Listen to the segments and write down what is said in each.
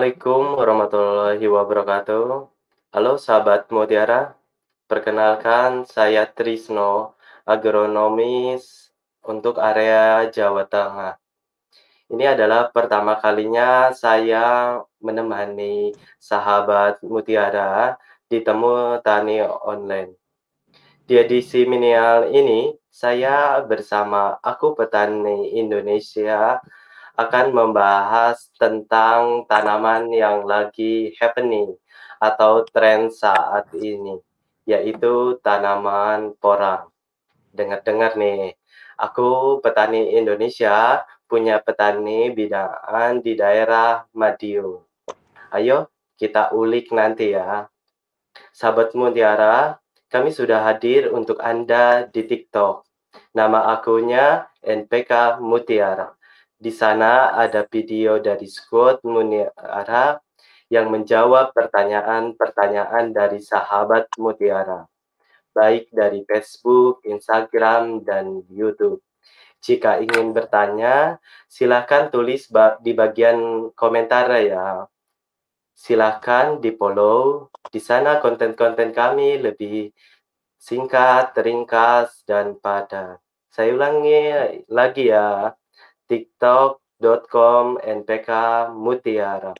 Assalamualaikum warahmatullahi wabarakatuh. Halo sahabat Mutiara, perkenalkan saya Trisno, agronomis untuk area Jawa Tengah. Ini adalah pertama kalinya saya menemani sahabat Mutiara di Temu Tani Online. Di edisi minial ini, saya bersama Aku Petani Indonesia akan membahas tentang tanaman yang lagi happening atau tren saat ini, yaitu tanaman porang. Dengar-dengar nih, aku petani Indonesia punya petani binaan di daerah Madiun. Ayo kita ulik nanti ya. Sahabat Mutiara, kami sudah hadir untuk Anda di TikTok. Nama akunnya NPK Mutiara. Di sana ada video dari Squad Mutiara yang menjawab pertanyaan-pertanyaan dari sahabat Mutiara, baik dari Facebook, Instagram, dan YouTube. Jika ingin bertanya, silakan tulis di bagian komentar ya. Silakan di-follow. Di sana konten-konten kami lebih singkat, ringkas, dan padat. Saya ulangi lagi ya tiktok.com npk mutiara.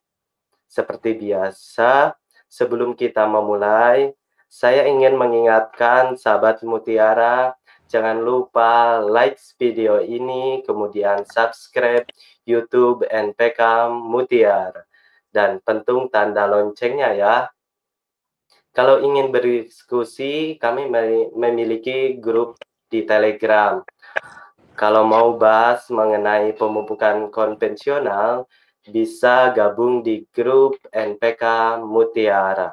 Seperti biasa, sebelum kita memulai, saya ingin mengingatkan sahabat mutiara, jangan lupa like video ini, kemudian subscribe YouTube NPK Mutiara, dan pentung tanda loncengnya ya. Kalau ingin berdiskusi, kami memiliki grup di Telegram kalau mau bahas mengenai pemupukan konvensional, bisa gabung di grup NPK Mutiara.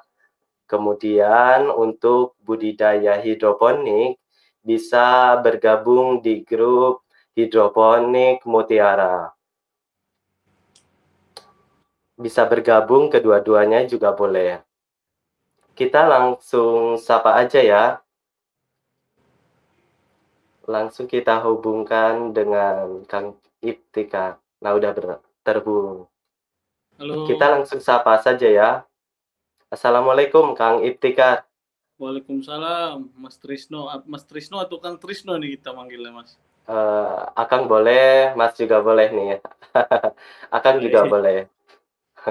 Kemudian untuk budidaya hidroponik, bisa bergabung di grup hidroponik Mutiara. Bisa bergabung kedua-duanya juga boleh. Kita langsung sapa aja ya langsung kita hubungkan dengan Kang Iptika. Nah, udah terhubung. Halo. Kita langsung sapa saja ya. Assalamualaikum Kang Iptika. Waalaikumsalam Mas Trisno. Mas Trisno atau Kang Trisno nih kita manggilnya Mas? Uh, Akang boleh, Mas juga boleh nih. Akang juga boleh.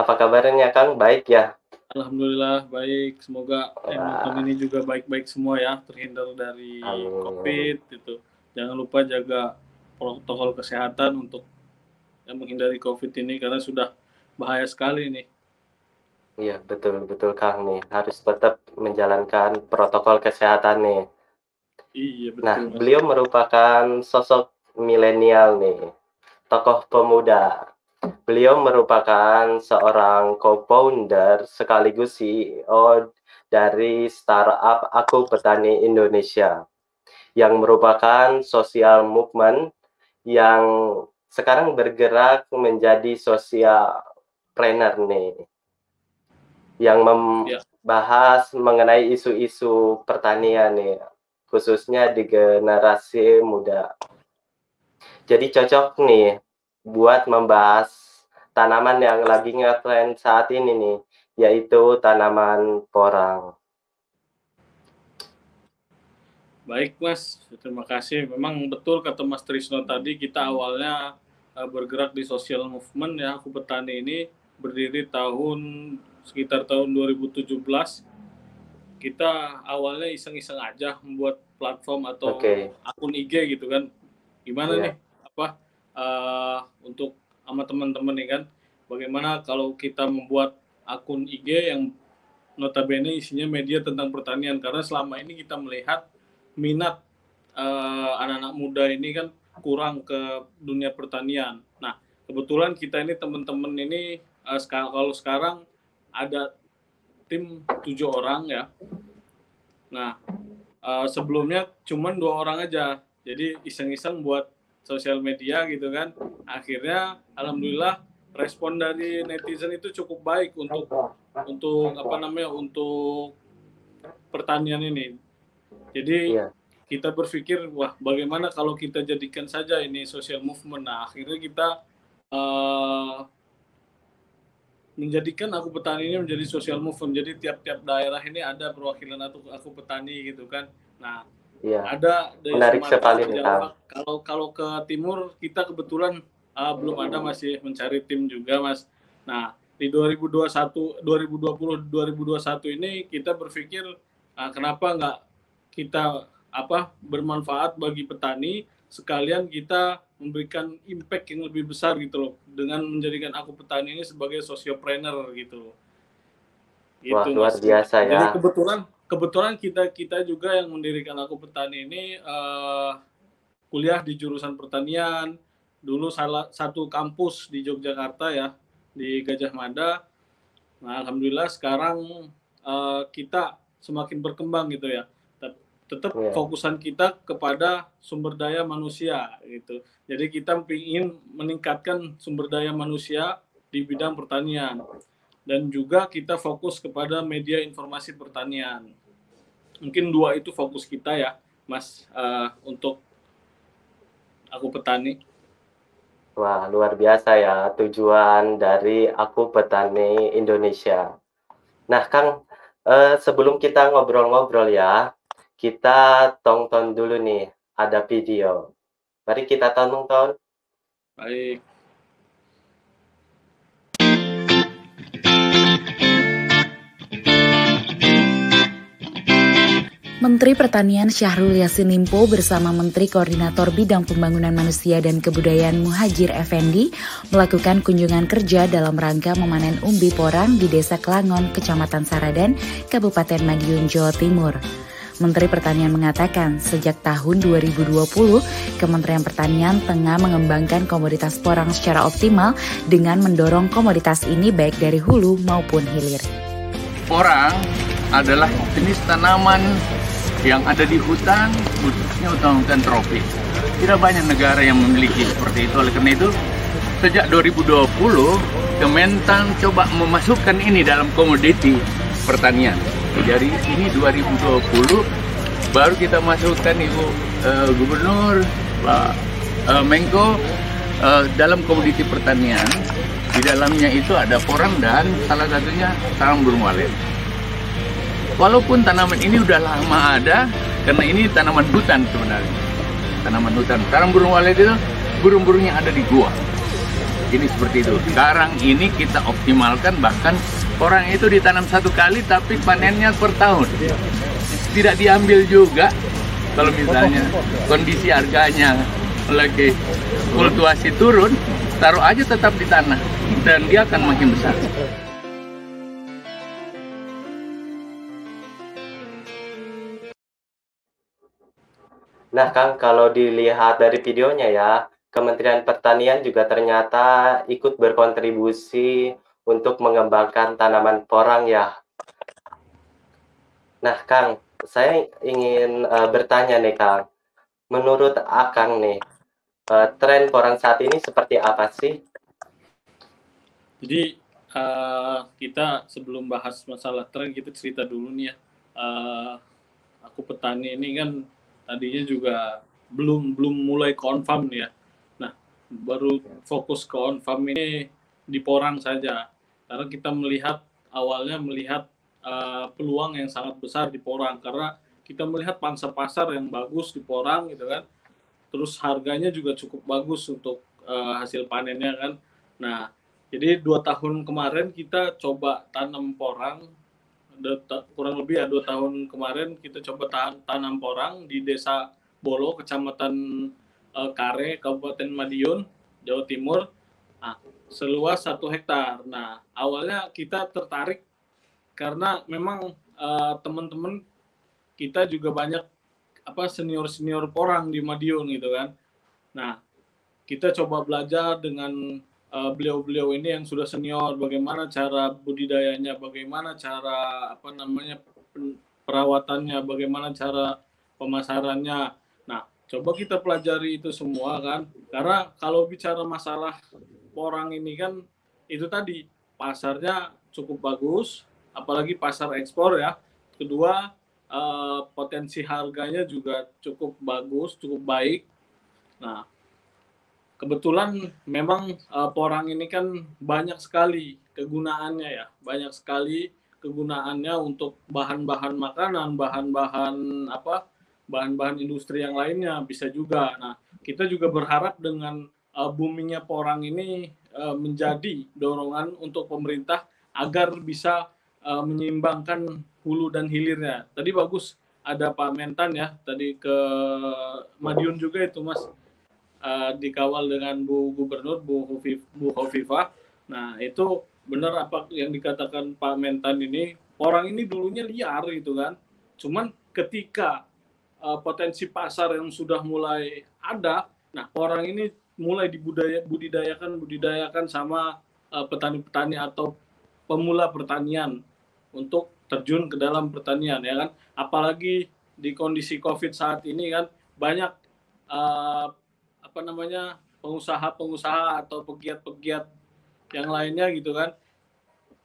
Apa kabarnya Kang? Baik ya? Alhamdulillah baik. Semoga yang ini juga baik-baik semua ya, terhindar dari. COVID itu. Jangan lupa jaga protokol kesehatan untuk yang menghindari COVID ini karena sudah bahaya sekali nih. Iya betul betul Kang nih harus tetap menjalankan protokol kesehatan nih. Iya betul. Nah beliau merupakan sosok milenial nih, tokoh pemuda Beliau merupakan seorang co-founder sekaligus CEO dari startup Aku Petani Indonesia yang merupakan social movement yang sekarang bergerak menjadi social planner nih yang membahas ya. mengenai isu-isu pertanian nih khususnya di generasi muda. Jadi cocok nih buat membahas tanaman yang lagi ngetrend saat ini nih, yaitu tanaman porang. Baik Mas, terima kasih. Memang betul kata Mas Trisno tadi, kita awalnya uh, bergerak di social movement ya, aku petani ini berdiri tahun sekitar tahun 2017. Kita awalnya iseng-iseng aja membuat platform atau okay. akun IG gitu kan. Gimana yeah. nih? Apa uh, untuk sama teman-teman nih kan bagaimana kalau kita membuat akun IG yang notabene isinya media tentang pertanian karena selama ini kita melihat minat eh, anak-anak muda ini kan kurang ke dunia pertanian. Nah, kebetulan kita ini teman-teman ini uh, kalau sekarang ada tim tujuh orang ya. Nah, uh, sebelumnya cuma dua orang aja. Jadi iseng-iseng buat sosial media gitu kan. Akhirnya alhamdulillah respon dari netizen itu cukup baik untuk untuk apa namanya untuk pertanian ini. Jadi yeah. kita berpikir wah bagaimana kalau kita jadikan saja ini social movement. Nah akhirnya kita uh, menjadikan aku petani ini menjadi social movement. Jadi tiap-tiap daerah ini ada perwakilan aku aku petani gitu kan. Nah Iya. Ada dari Menarik sekali Jawa. Kalau kalau ke timur kita kebetulan uh, belum ada masih mencari tim juga mas. Nah di 2021 2020 2021 ini kita berpikir uh, kenapa nggak kita apa bermanfaat bagi petani sekalian kita memberikan impact yang lebih besar gitu loh dengan menjadikan aku petani ini sebagai sociopreneur gitu. Gitu, Wah, luar biasa ya. Jadi kebetulan kebetulan kita kita juga yang mendirikan aku petani ini uh, kuliah di jurusan pertanian. Dulu salah satu kampus di Yogyakarta ya di Gajah Mada. Nah alhamdulillah sekarang uh, kita semakin berkembang gitu ya. Tetap yeah. fokusan kita kepada sumber daya manusia gitu. Jadi kita ingin meningkatkan sumber daya manusia di bidang pertanian dan juga kita fokus kepada media informasi pertanian. Mungkin dua itu fokus kita ya, Mas, uh, untuk aku petani. Wah, luar biasa ya tujuan dari aku petani Indonesia. Nah, Kang, uh, sebelum kita ngobrol-ngobrol ya, kita tonton dulu nih, ada video. Mari kita tonton. Baik. Menteri Pertanian Syahrul Yassin Limpo bersama Menteri Koordinator Bidang Pembangunan Manusia dan Kebudayaan Muhajir Effendi melakukan kunjungan kerja dalam rangka memanen umbi porang di Desa Kelangon, Kecamatan Saradan, Kabupaten Madiun, Jawa Timur. Menteri Pertanian mengatakan sejak tahun 2020, Kementerian Pertanian tengah mengembangkan komoditas porang secara optimal dengan mendorong komoditas ini baik dari hulu maupun hilir. Porang adalah jenis tanaman yang ada di hutan, khususnya hutan-hutan tropis. Tidak banyak negara yang memiliki seperti itu. Oleh karena itu, sejak 2020, Kementan coba memasukkan ini dalam komoditi pertanian. Jadi ini 2020 baru kita masukkan Ibu uh, Gubernur, Pak uh, Menko uh, dalam komoditi pertanian. Di dalamnya itu ada porang dan salah satunya sarang burung walet. Walaupun tanaman ini udah lama ada, karena ini tanaman hutan sebenarnya. Tanaman hutan. Sekarang burung walet itu burung-burungnya ada di gua. Ini seperti itu. Sekarang ini kita optimalkan bahkan orang itu ditanam satu kali tapi panennya per tahun. Tidak diambil juga kalau misalnya kondisi harganya lagi fluktuasi turun, taruh aja tetap di tanah dan dia akan makin besar. Nah, Kang, kalau dilihat dari videonya ya, Kementerian Pertanian juga ternyata ikut berkontribusi untuk mengembangkan tanaman porang ya. Nah, Kang, saya ingin uh, bertanya nih, Kang. Menurut Akang nih, uh, tren porang saat ini seperti apa sih? Jadi, uh, kita sebelum bahas masalah tren, kita cerita dulu nih ya. Uh, aku petani ini kan tadinya juga belum belum mulai confirm ya. Nah, baru fokus ke on farm ini di Porang saja. Karena kita melihat awalnya melihat uh, peluang yang sangat besar di Porang karena kita melihat pangsa pasar yang bagus di Porang gitu kan. Terus harganya juga cukup bagus untuk uh, hasil panennya kan. Nah, jadi dua tahun kemarin kita coba tanam porang kurang lebih ya dua tahun kemarin kita coba tanam porang di desa Bolo, kecamatan uh, Kare, Kabupaten Madiun, Jawa Timur. Nah, seluas satu hektar. Nah, awalnya kita tertarik karena memang uh, teman-teman kita juga banyak apa senior-senior porang di Madiun gitu kan. Nah, kita coba belajar dengan uh, beliau-beliau ini yang sudah senior, bagaimana cara budidayanya, bagaimana cara apa namanya perawatannya, bagaimana cara pemasarannya. Nah, coba kita pelajari itu semua kan, karena kalau bicara masalah orang ini kan itu tadi pasarnya cukup bagus, apalagi pasar ekspor ya. Kedua, uh, potensi harganya juga cukup bagus, cukup baik. Nah, kebetulan memang uh, porang ini kan banyak sekali kegunaannya ya, banyak sekali kegunaannya untuk bahan-bahan makanan, bahan-bahan apa, bahan-bahan industri yang lainnya bisa juga. Nah, kita juga berharap dengan uh, boomingnya porang ini uh, menjadi dorongan untuk pemerintah agar bisa uh, menyeimbangkan hulu dan hilirnya. Tadi bagus ada Pak Mentan ya, tadi ke Madiun juga itu Mas uh, dikawal dengan Bu Gubernur Bu Hufif, Bu. Nah itu benar apa yang dikatakan Pak Mentan ini orang ini dulunya liar gitu kan. Cuman ketika uh, potensi pasar yang sudah mulai ada, nah orang ini mulai dibudaya budidayakan budidayakan sama uh, petani-petani atau pemula pertanian untuk terjun ke dalam pertanian ya kan apalagi di kondisi covid saat ini kan banyak uh, apa namanya pengusaha-pengusaha atau pegiat-pegiat yang lainnya gitu kan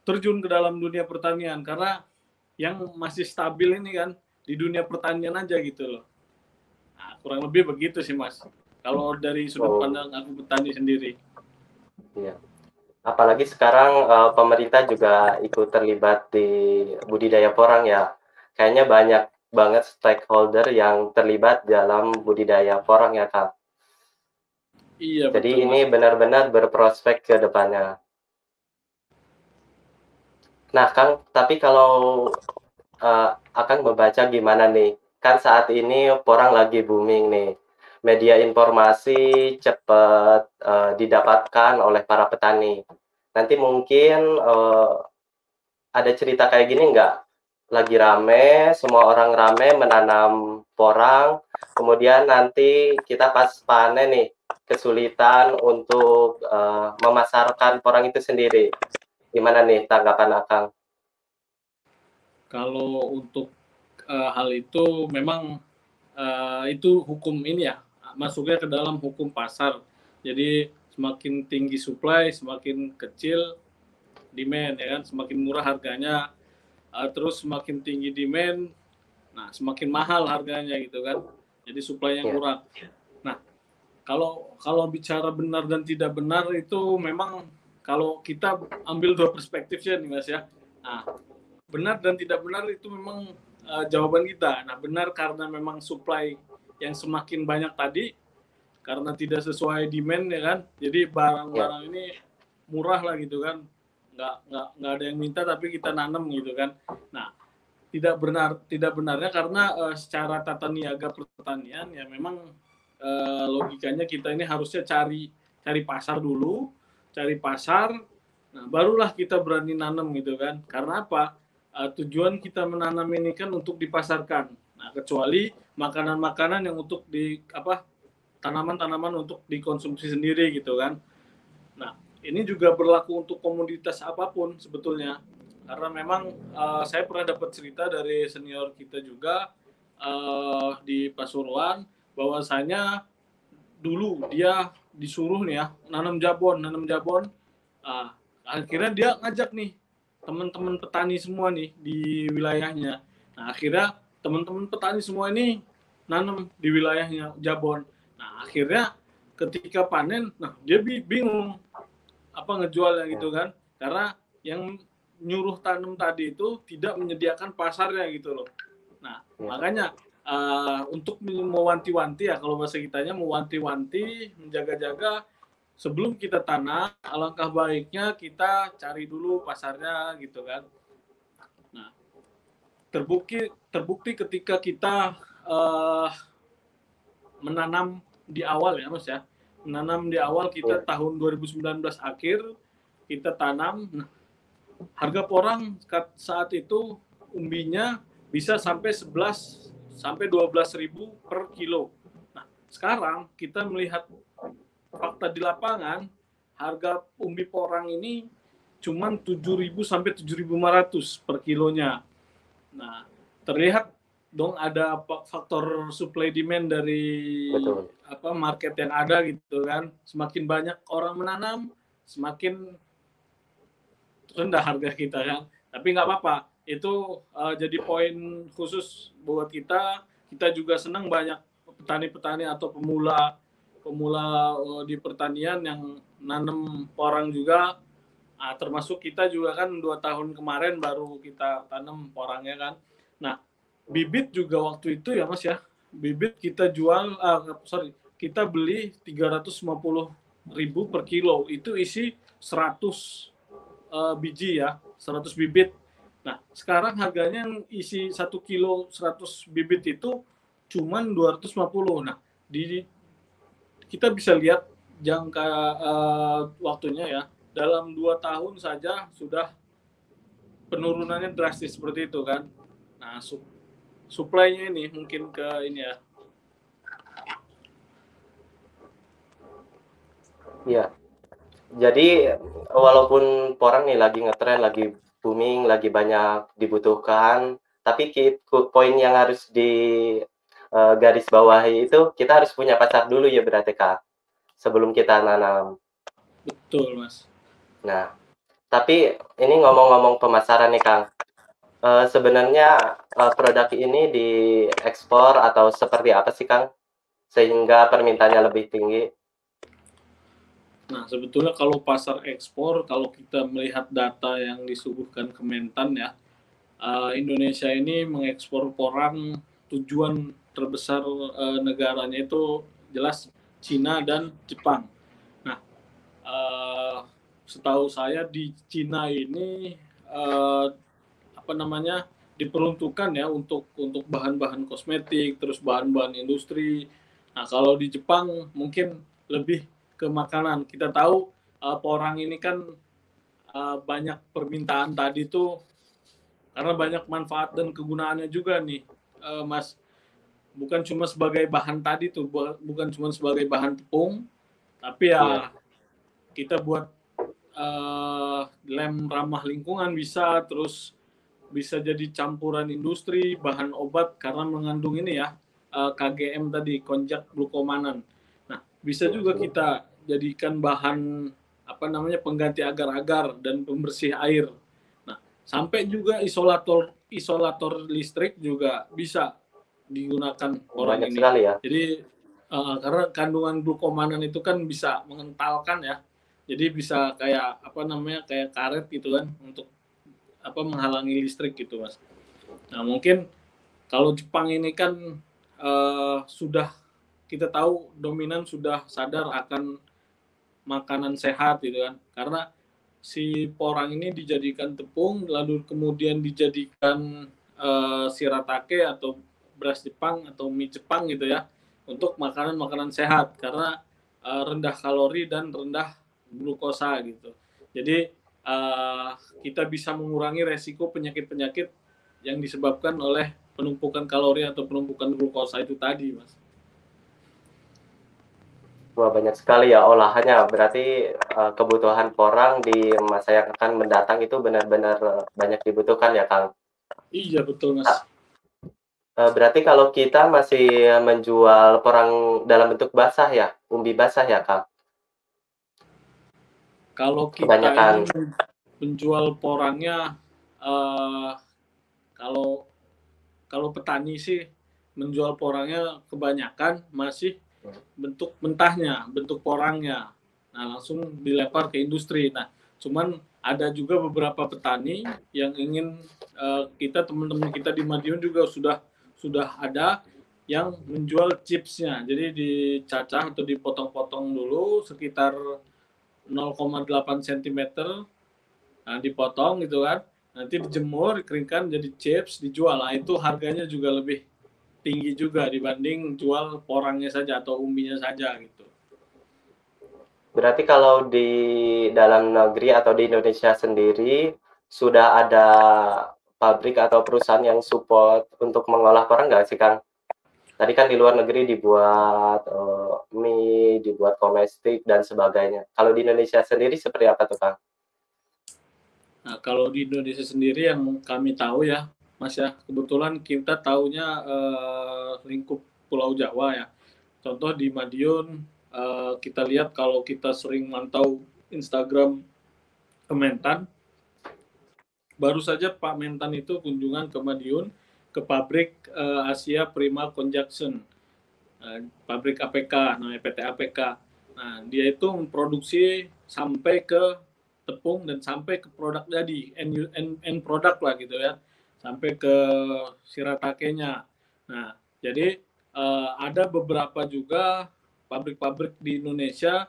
terjun ke dalam dunia pertanian karena yang masih stabil ini kan di dunia pertanian aja gitu loh. Nah, kurang lebih begitu sih mas. Kalau dari sudut oh. pandang aku petani sendiri. Iya. Apalagi sekarang uh, pemerintah juga ikut terlibat di budidaya porang ya. Kayaknya banyak banget stakeholder yang terlibat dalam budidaya porang ya kak. Iya. Jadi betul, ini benar-benar berprospek ke depannya. Nah, Kang, tapi kalau uh, akan membaca gimana nih? Kan saat ini porang lagi booming nih. Media informasi cepat uh, didapatkan oleh para petani. Nanti mungkin uh, ada cerita kayak gini nggak? Lagi rame, semua orang rame menanam porang, kemudian nanti kita pas panen nih, kesulitan untuk uh, memasarkan porang itu sendiri. Gimana nih tanggapan Akang? Kalau untuk uh, hal itu memang uh, itu hukum ini ya, masuknya ke dalam hukum pasar. Jadi semakin tinggi supply, semakin kecil demand ya kan, semakin murah harganya, uh, terus semakin tinggi demand, nah semakin mahal harganya gitu kan. Jadi supply yang kurang. Ya kalau kalau bicara benar dan tidak benar itu memang kalau kita ambil dua perspektif ya nih mas ya. Nah benar dan tidak benar itu memang uh, jawaban kita. Nah benar karena memang supply yang semakin banyak tadi karena tidak sesuai demand ya kan. Jadi barang-barang ini murah lah gitu kan nggak nggak nggak ada yang minta tapi kita nanam gitu kan nah tidak benar tidak benarnya karena uh, secara tata niaga pertanian ya memang uh, logikanya kita ini harusnya cari cari pasar dulu, cari pasar, nah barulah kita berani nanam gitu kan. Karena apa? Uh, tujuan kita menanam ini kan untuk dipasarkan. Nah, kecuali makanan-makanan yang untuk di apa tanaman-tanaman untuk dikonsumsi sendiri gitu kan. Nah, ini juga berlaku untuk komoditas apa pun sebetulnya. Karena memang uh, saya pernah dapat cerita dari senior kita juga uh, di Pasuruan bahwasanya dulu dia disuruh nih ya nanam jabon nanam jabon. Uh, akhirnya dia ngajak nih teman-teman petani semua nih di wilayahnya. Nah akhirnya teman-teman petani semua ini nanam di wilayahnya jabon. Nah akhirnya ketika panen nah dia bingung apa ngejualnya gitu kan. Karena yang nyuruh tanam tadi itu tidak menyediakan pasarnya gitu loh. Nah ya. makanya uh, untuk mewanti-wanti ya kalau bahasa kitanya mewanti-wanti menjaga-jaga sebelum kita tanam alangkah baiknya kita cari dulu pasarnya gitu kan. Nah terbukti terbukti ketika kita uh, menanam di awal ya mas ya menanam di awal kita tahun 2019 akhir kita tanam nah, harga porang saat itu umbinya bisa sampai 11 sampai 12.000 per kilo. Nah, sekarang kita melihat fakta di lapangan, harga umbi porang ini cuma 7.000 sampai 7.500 per kilonya. Nah, terlihat dong ada faktor supply demand dari Betul. Apa market yang ada gitu kan. Semakin banyak orang menanam, semakin rendah harga kita kan. Tapi nggak apa-apa, itu uh, jadi poin khusus buat kita. Kita juga senang banyak petani-petani atau pemula pemula uh, di pertanian yang nanam porang juga. Nah, termasuk kita juga kan dua tahun kemarin baru kita tanam porangnya kan. Nah, bibit juga waktu itu ya mas ya, bibit kita jual, uh, sorry, kita beli 350 ribu per kilo. Itu isi 100 uh, biji ya, 100 bibit. Nah, sekarang harganya yang isi 1 kilo 100 bibit itu cuman 250. Nah, di kita bisa lihat jangka uh, waktunya ya dalam dua tahun saja sudah penurunannya drastis seperti itu kan. Nah, su supply-nya ini mungkin ke ini ya. Iya. Jadi walaupun porang nih lagi ngetren, lagi booming, lagi banyak dibutuhkan, tapi poin yang harus di uh, garis bawahi itu kita harus punya pasar dulu ya berarti Kak sebelum kita nanam. Betul, Mas. Nah, tapi ini ngomong-ngomong pemasaran nih Kang. Uh, sebenarnya uh, produk ini diekspor atau seperti apa sih Kang? Sehingga permintaannya lebih tinggi. Nah, sebetulnya kalau pasar ekspor, kalau kita melihat data yang disuguhkan Kementan ya, uh, Indonesia ini mengekspor porang tujuan terbesar uh, negaranya itu jelas Cina dan Jepang. Nah, uh, setahu saya di Cina ini apa namanya diperuntukkan ya untuk untuk bahan-bahan kosmetik, terus bahan-bahan industri. Nah, kalau di Jepang mungkin lebih ke makanan. Kita tahu uh, porang ini kan uh, banyak permintaan tadi tuh karena banyak manfaat dan kegunaannya juga nih, uh, Mas bukan cuma sebagai bahan tadi tuh bukan cuma sebagai bahan tepung tapi ya yeah. kita buat uh, lem ramah lingkungan bisa terus bisa jadi campuran industri bahan obat karena mengandung ini ya uh, eh, KGM tadi konjak glukomanan nah bisa juga kita jadikan bahan apa namanya pengganti agar-agar dan pembersih air nah sampai juga isolator isolator listrik juga bisa digunakan orang Banyak ini. Sekali ya. Jadi uh, karena kandungan glukomanan itu kan bisa mengentalkan ya. Jadi bisa kayak apa namanya kayak karet gitu kan untuk apa menghalangi listrik gitu mas. Nah mungkin kalau Jepang ini kan uh, sudah kita tahu dominan sudah sadar akan makanan sehat gitu kan karena si porang ini dijadikan tepung lalu kemudian dijadikan uh, siratake atau beras Jepang atau mie Jepang gitu ya untuk makanan-makanan sehat karena uh, rendah kalori dan rendah glukosa gitu. Jadi uh, kita bisa mengurangi resiko penyakit-penyakit yang disebabkan oleh penumpukan kalori atau penumpukan glukosa itu tadi, Mas. Wah banyak sekali ya olahannya. Berarti uh, kebutuhan porang di masa yang akan mendatang itu benar-benar banyak dibutuhkan ya, Kang? Iya betul, Mas. Nah, Eh, berarti kalau kita masih menjual porang dalam bentuk basah ya, umbi basah ya, Kak? Kalau kita Kebanyakan. menjual porangnya, uh, kalau kalau petani sih menjual porangnya kebanyakan masih bentuk mentahnya, bentuk porangnya. Nah, langsung dilempar ke industri. Nah, cuman ada juga beberapa petani yang ingin uh, kita teman-teman kita di Madiun juga sudah sudah ada yang menjual chipsnya. Jadi dicacah atau dipotong-potong dulu sekitar 0,8 cm. Nah, dipotong gitu kan. Nanti dijemur, dikeringkan jadi chips, dijual. Nah, itu harganya juga lebih tinggi juga dibanding jual porangnya saja atau umbinya saja gitu. Berarti kalau di dalam negeri atau di Indonesia sendiri sudah ada pabrik atau perusahaan yang support untuk mengolah porang nggak sih Kang? Tadi kan di luar negeri dibuat uh, mie, dibuat domestik dan sebagainya. Kalau di Indonesia sendiri seperti apa tuh Kang? Nah, kalau di Indonesia sendiri yang kami tahu ya, Mas ya, kebetulan kita tahunya uh, lingkup Pulau Jawa ya. Contoh di Madiun, uh, kita lihat kalau kita sering mantau Instagram Kementan, baru saja Pak Mentan itu kunjungan ke Madiun, ke pabrik uh, Asia Prima Conjunction, uh, pabrik APK, namanya PT APK. Nah, dia itu memproduksi sampai ke tepung dan sampai ke produk jadi end, end, end produk lah gitu ya sampai ke siratakenya nah jadi uh, ada beberapa juga pabrik-pabrik di Indonesia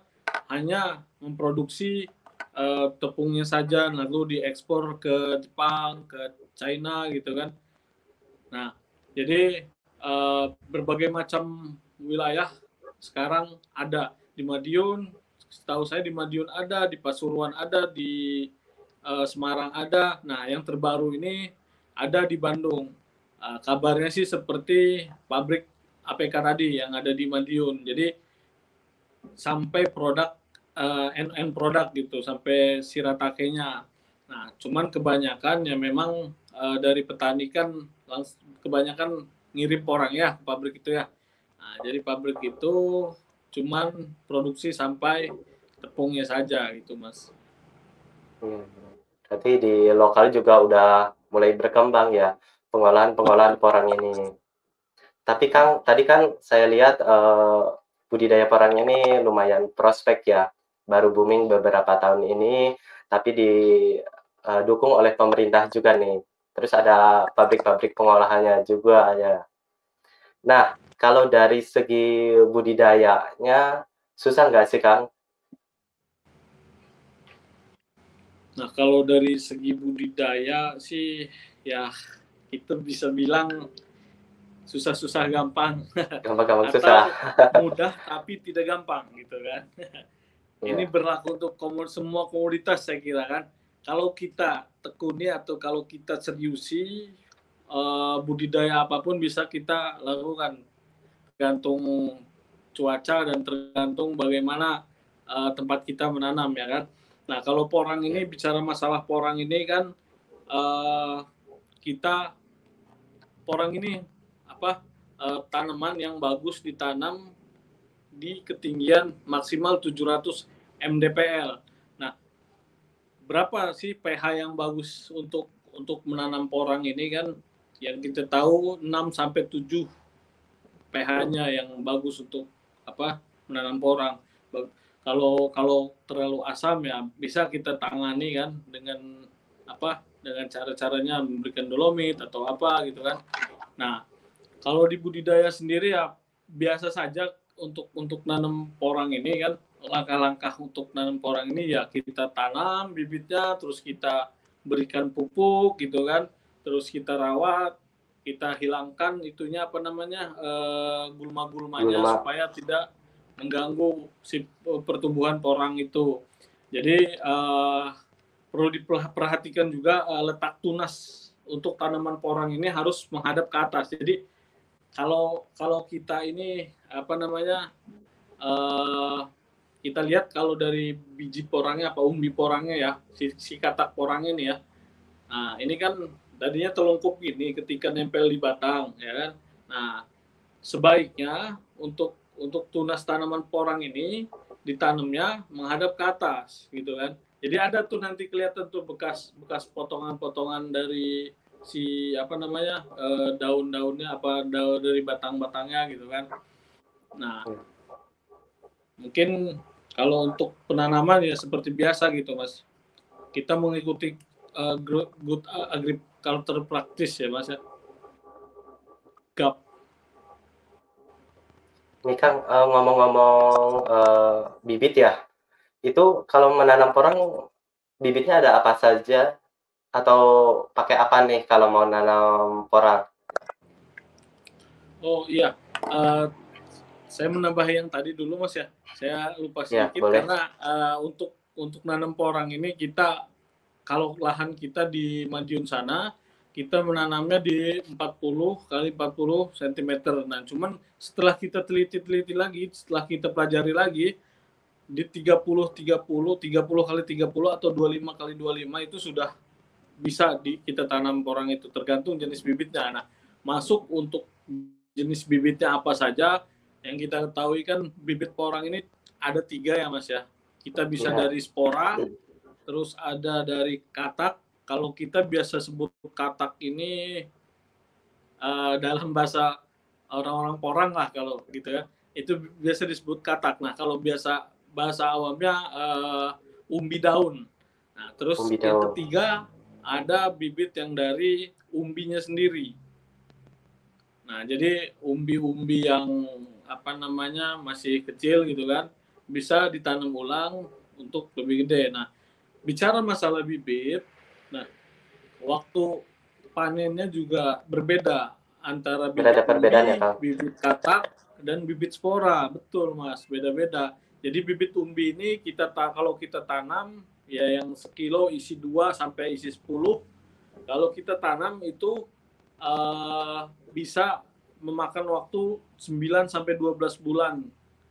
hanya memproduksi uh, tepungnya saja lalu diekspor ke Jepang ke China gitu kan. Nah jadi uh, berbagai macam wilayah sekarang ada. Di Madiun setahu saya di Madiun ada, di Pasuruan ada, di Semarang ada. Nah, yang terbaru ini ada di Bandung. Uh, kabarnya sih seperti pabrik APK tadi yang ada di Madiun. Jadi sampai produk uh, end end produk gitu, sampai siratakenya. Nah, cuman kebanyakan ya memang uh, dari petani kan kebanyakan ngirim orang ya ke pabrik itu ya. Nah, jadi pabrik itu cuman produksi sampai tepungnya saja gitu mas. Hmm. Berarti di lokal juga udah mulai berkembang ya pengolahan-pengolahan porang ini. Tapi Kang, tadi kan saya lihat uh, budidaya porang ini lumayan prospek ya, baru booming beberapa tahun ini, tapi didukung eh, oleh pemerintah juga nih. Terus ada pabrik-pabrik pengolahannya juga ya. Nah, kalau dari segi budidayanya, susah nggak sih, Kang? Nah, kalau dari segi budidaya sih, ya kita bisa bilang susah-susah gampang. Gampang-gampang susah. mudah tapi tidak gampang gitu kan. Yeah. Ini berlaku untuk komod semua komoditas saya kira kan. Kalau kita tekuni atau kalau kita seriusi uh, budidaya apa pun bisa kita lakukan tergantung cuaca dan tergantung bagaimana uh, tempat kita menanam ya kan. Nah kalau porang ini bicara masalah porang ini kan uh, kita porang ini apa uh, tanaman yang bagus ditanam di ketinggian maksimal 700 mdpl. Nah berapa sih pH yang bagus untuk untuk menanam porang ini kan yang kita tahu 6 sampai 7 pH-nya yang bagus untuk apa menanam porang. Kalau kalau terlalu asam ya bisa kita tangani kan dengan apa dengan cara-caranya memberikan dolomit atau apa gitu kan. Nah, kalau di budidaya sendiri ya biasa saja untuk untuk nanam porang ini kan langkah-langkah untuk nanam porang ini ya kita tanam bibitnya terus kita berikan pupuk gitu kan terus kita rawat kita hilangkan itunya apa namanya uh, gulma-gulmanya Gulma. supaya tidak mengganggu si pertumbuhan porang itu. Jadi uh, perlu diperhatikan juga uh, letak tunas untuk tanaman porang ini harus menghadap ke atas. Jadi kalau kalau kita ini apa namanya uh, kita lihat kalau dari biji porangnya apa umbi porangnya ya si, si katak porangnya ini ya. Nah ini kan tadinya telungkup gini ketika nempel di batang ya kan nah sebaiknya untuk untuk tunas tanaman porang ini ditanamnya menghadap ke atas gitu kan. Jadi ada tuh nanti kelihatan tuh bekas bekas potongan-potongan dari si apa namanya e, daun-daunnya apa daun dari batang-batangnya gitu kan. Nah mungkin kalau untuk penanaman ya seperti biasa gitu mas. Kita mengikuti uh, good agri culture praktis ya mas ya. Gap ini kan uh, ngomong-ngomong uh, bibit ya. Itu kalau menanam porang bibitnya ada apa saja? Atau pakai apa nih kalau mau nanam porang? Oh iya. Uh, saya menambah yang tadi dulu mas ya. Saya lupa ya, sedikit ya, karena uh, untuk untuk nanam porang ini kita kalau lahan kita di Madiun sana kita menanamnya di 40 kali 40 cm. Nah, cuman setelah kita teliti-teliti lagi, setelah kita pelajari lagi di 30 30 30 kali 30 atau 25 kali 25 itu sudah bisa di, kita tanam porang itu tergantung jenis bibitnya. Nah, masuk untuk jenis bibitnya apa saja yang kita ketahui kan bibit porang ini ada tiga ya mas ya kita bisa ya. dari spora terus ada dari katak kalau kita biasa sebut katak ini uh, dalam bahasa orang-orang porang lah kalau gitu ya. Itu biasa disebut katak. Nah kalau biasa bahasa awamnya uh, umbi daun. Nah terus umbi yang daun. ketiga ada bibit yang dari umbinya sendiri. Nah jadi umbi-umbi yang apa namanya masih kecil gitu kan bisa ditanam ulang untuk lebih gede. Nah bicara masalah bibit Nah, waktu panennya juga berbeda antara bibit, umbi, ya, bibit katak dan bibit spora. Betul, Mas. Beda-beda. Jadi bibit umbi ini kita ta kalau kita tanam ya yang sekilo isi 2 sampai isi 10. Kalau kita tanam itu uh, bisa memakan waktu 9 sampai 12 bulan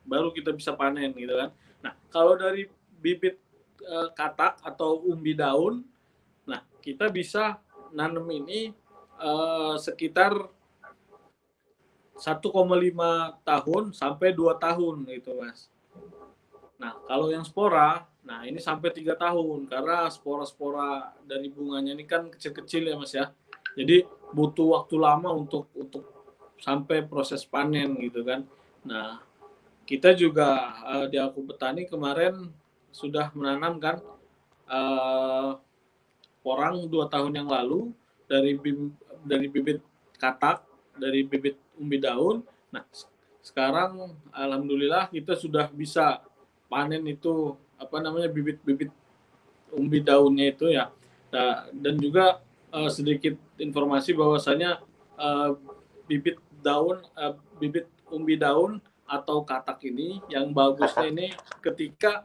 baru kita bisa panen gitu kan. Nah, kalau dari bibit uh, katak atau umbi daun kita bisa nanam ini uh, sekitar 1,5 tahun sampai 2 tahun gitu, Mas. Nah, kalau yang spora, nah ini sampai 3 tahun karena spora-spora dari bunganya ini kan kecil-kecil ya, Mas ya. Jadi butuh waktu lama untuk untuk sampai proses panen gitu kan. Nah, kita juga uh, di aku petani kemarin sudah menanamkan uh, orang dua tahun yang lalu dari bim, dari bibit katak, dari bibit umbi daun. Nah, sekarang alhamdulillah kita sudah bisa panen itu apa namanya bibit-bibit umbi daunnya itu ya. Nah, dan juga uh, sedikit informasi bahwasanya uh, bibit daun uh, bibit umbi daun atau katak ini yang bagusnya ini ketika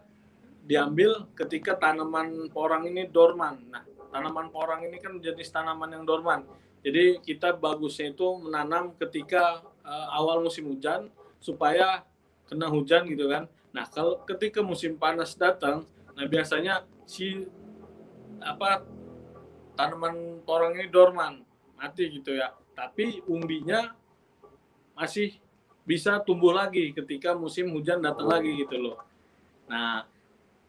diambil ketika tanaman porang ini dorman. Nah, tanaman porang ini kan jenis tanaman yang dorman. Jadi kita bagusnya itu menanam ketika uh, awal musim hujan supaya kena hujan gitu kan. Nah, kalau ketika musim panas datang, nah biasanya si apa tanaman porang ini dorman, mati gitu ya. Tapi umbinya masih bisa tumbuh lagi ketika musim hujan datang lagi gitu loh. Nah,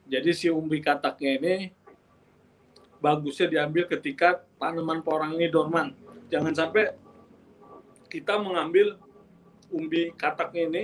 jadi si umbi kataknya ini bagusnya diambil ketika tanaman porang ini dorman. Jangan sampai kita mengambil umbi kataknya ini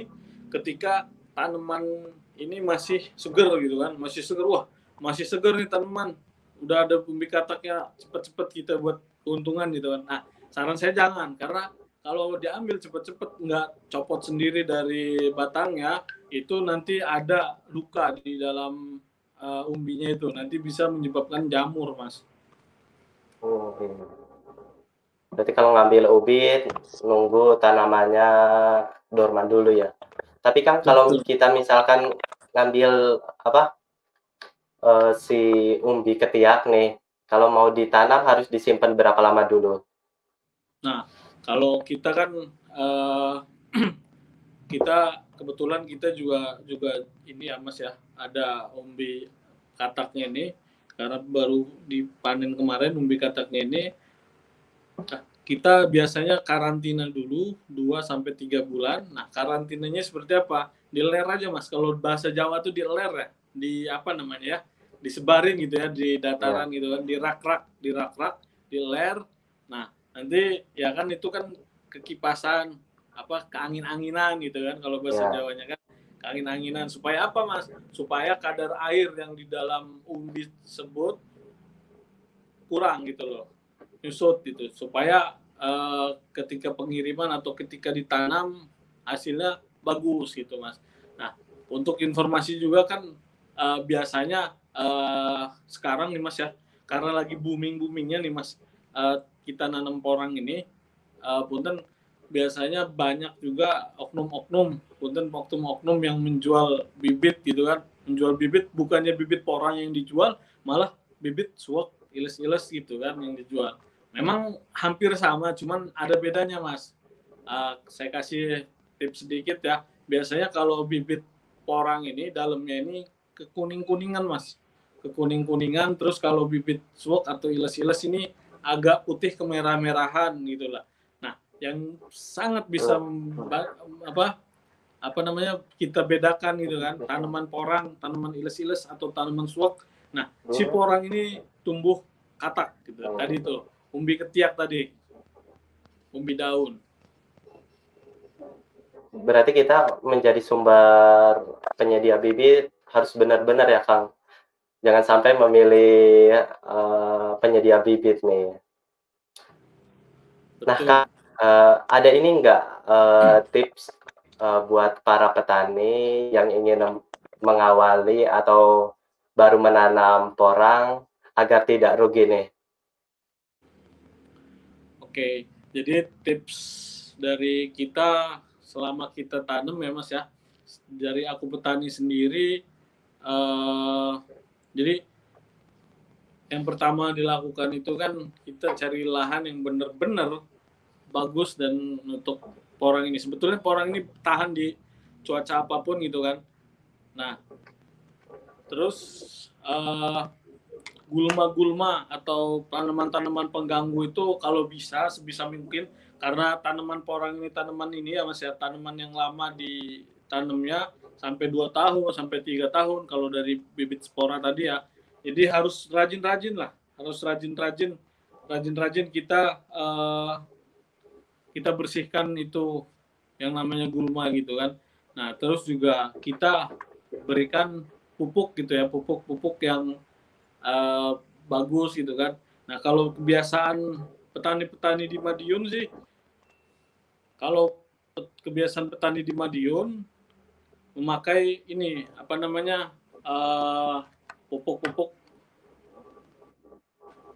ketika tanaman ini masih seger gitu kan, masih seger wah, masih seger nih tanaman. Udah ada umbi kataknya cepet-cepet kita buat keuntungan gitu kan. Nah, saran saya jangan karena kalau diambil cepet-cepet nggak copot sendiri dari batangnya itu nanti ada luka di dalam uh, umbinya itu nanti bisa menyebabkan jamur mas. Oh, iya. Berarti kalau ngambil ubi nunggu tanamannya dorman dulu ya. Tapi kan kalau Betul. kita misalkan ngambil apa uh, si umbi ketiak nih, kalau mau ditanam harus disimpan berapa lama dulu? Nah, kalau kita kan uh, kita kebetulan kita juga juga ini ya Mas ya, ada umbi kataknya ini karena baru dipanen kemarin umbi kataknya ini kita biasanya karantina dulu 2 sampai 3 bulan. Nah, karantinanya seperti apa? Diler aja Mas. Kalau bahasa Jawa tuh diler ya. Di apa namanya ya? Disebarin gitu ya di dataran ya. gitu kan, di rak-rak, di rak-rak, diler. Nah, nanti ya kan itu kan kekipasan apa keangin-anginan gitu kan kalau bahasa ya. Jawanya kan angin-anginan. Supaya apa mas? Supaya kadar air yang di dalam umbi tersebut kurang gitu loh. Nyusut gitu. Supaya uh, ketika pengiriman atau ketika ditanam hasilnya bagus gitu mas. Nah untuk informasi juga kan uh, biasanya uh, sekarang nih mas ya. Karena lagi booming boomingnya nih mas uh, kita nanam porang ini uh, punten biasanya banyak juga oknum-oknum, punten oknum-oknum yang menjual bibit gitu kan, menjual bibit bukannya bibit porang yang dijual, malah bibit suak iles-iles gitu kan yang dijual. Memang hampir sama, cuman ada bedanya mas. Uh, saya kasih tips sedikit ya. Biasanya kalau bibit porang ini dalamnya ini kekuning-kuningan mas, kekuning-kuningan. Terus kalau bibit swok atau iles-iles ini agak putih kemerah-merahan gitulah. Yang sangat bisa apa apa namanya kita bedakan gitu kan tanaman porang, tanaman iles-iles atau tanaman swok. Nah, si porang ini tumbuh katak gitu. Tadi tuh umbi ketiak tadi, umbi daun. Berarti kita menjadi sumber penyedia bibit harus benar-benar ya Kang. Jangan sampai memilih uh, penyedia bibit nih. Nah Kang, uh, ada ini enggak uh, hmm. tips uh, buat para petani yang ingin mengawali atau baru menanam porang agar tidak rugi nih? Oke, jadi tips dari kita selama kita tanam ya Mas ya, dari aku petani sendiri, uh, jadi yang pertama dilakukan itu kan kita cari lahan yang benar-benar bagus dan untuk porang ini. Sebetulnya porang ini tahan di cuaca apa pun gitu kan. Nah, terus uh, gulma-gulma atau tanaman-tanaman pengganggu itu kalau bisa sebisa mungkin karena tanaman porang ini tanaman ini ya mas ya tanaman yang lama ditanamnya sampai dua tahun sampai tiga tahun kalau dari bibit spora tadi ya jadi harus rajin-rajin lah harus rajin-rajin rajin-rajin kita uh, kita bersihkan itu yang namanya gulma gitu kan nah terus juga kita berikan pupuk gitu ya pupuk-pupuk yang uh, bagus gitu kan. Nah kalau kebiasaan petani-petani di Madiun sih, kalau kebiasaan petani di Madiun memakai ini apa namanya uh, pupuk-pupuk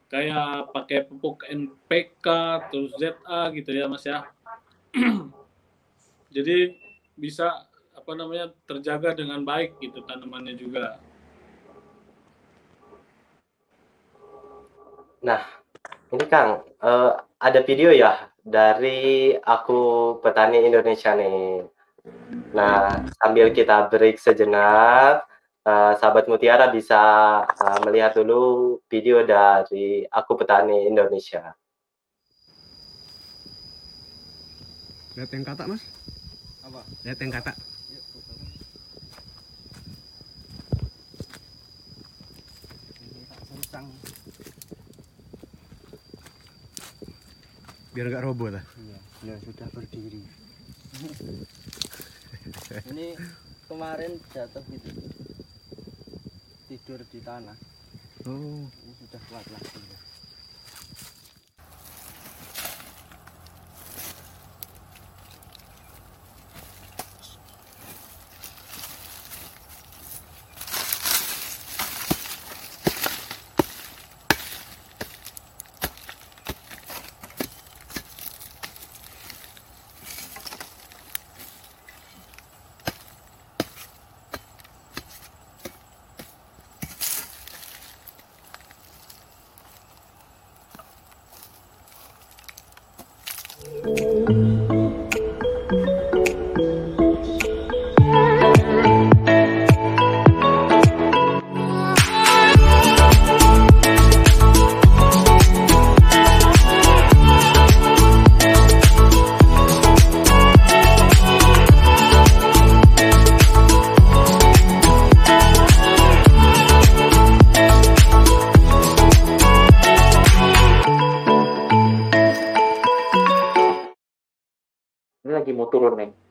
kayak pakai pupuk NPK terus ZA gitu ya Mas ya. Jadi bisa apa namanya terjaga dengan baik gitu tanamannya juga. Nah, ini Kang, uh, ada video ya dari aku petani Indonesia nih. Nah, sambil kita break sejenak, uh, sahabat Mutiara bisa uh, melihat dulu video dari aku petani Indonesia. Lihat yang kata, Mas. Apa? Lihat yang kata. biar nggak roboh lah iya ya sudah berdiri ini kemarin jatuh gitu tidur di tanah. Oh. Ini sudah kuat lagi lagi mau turun nih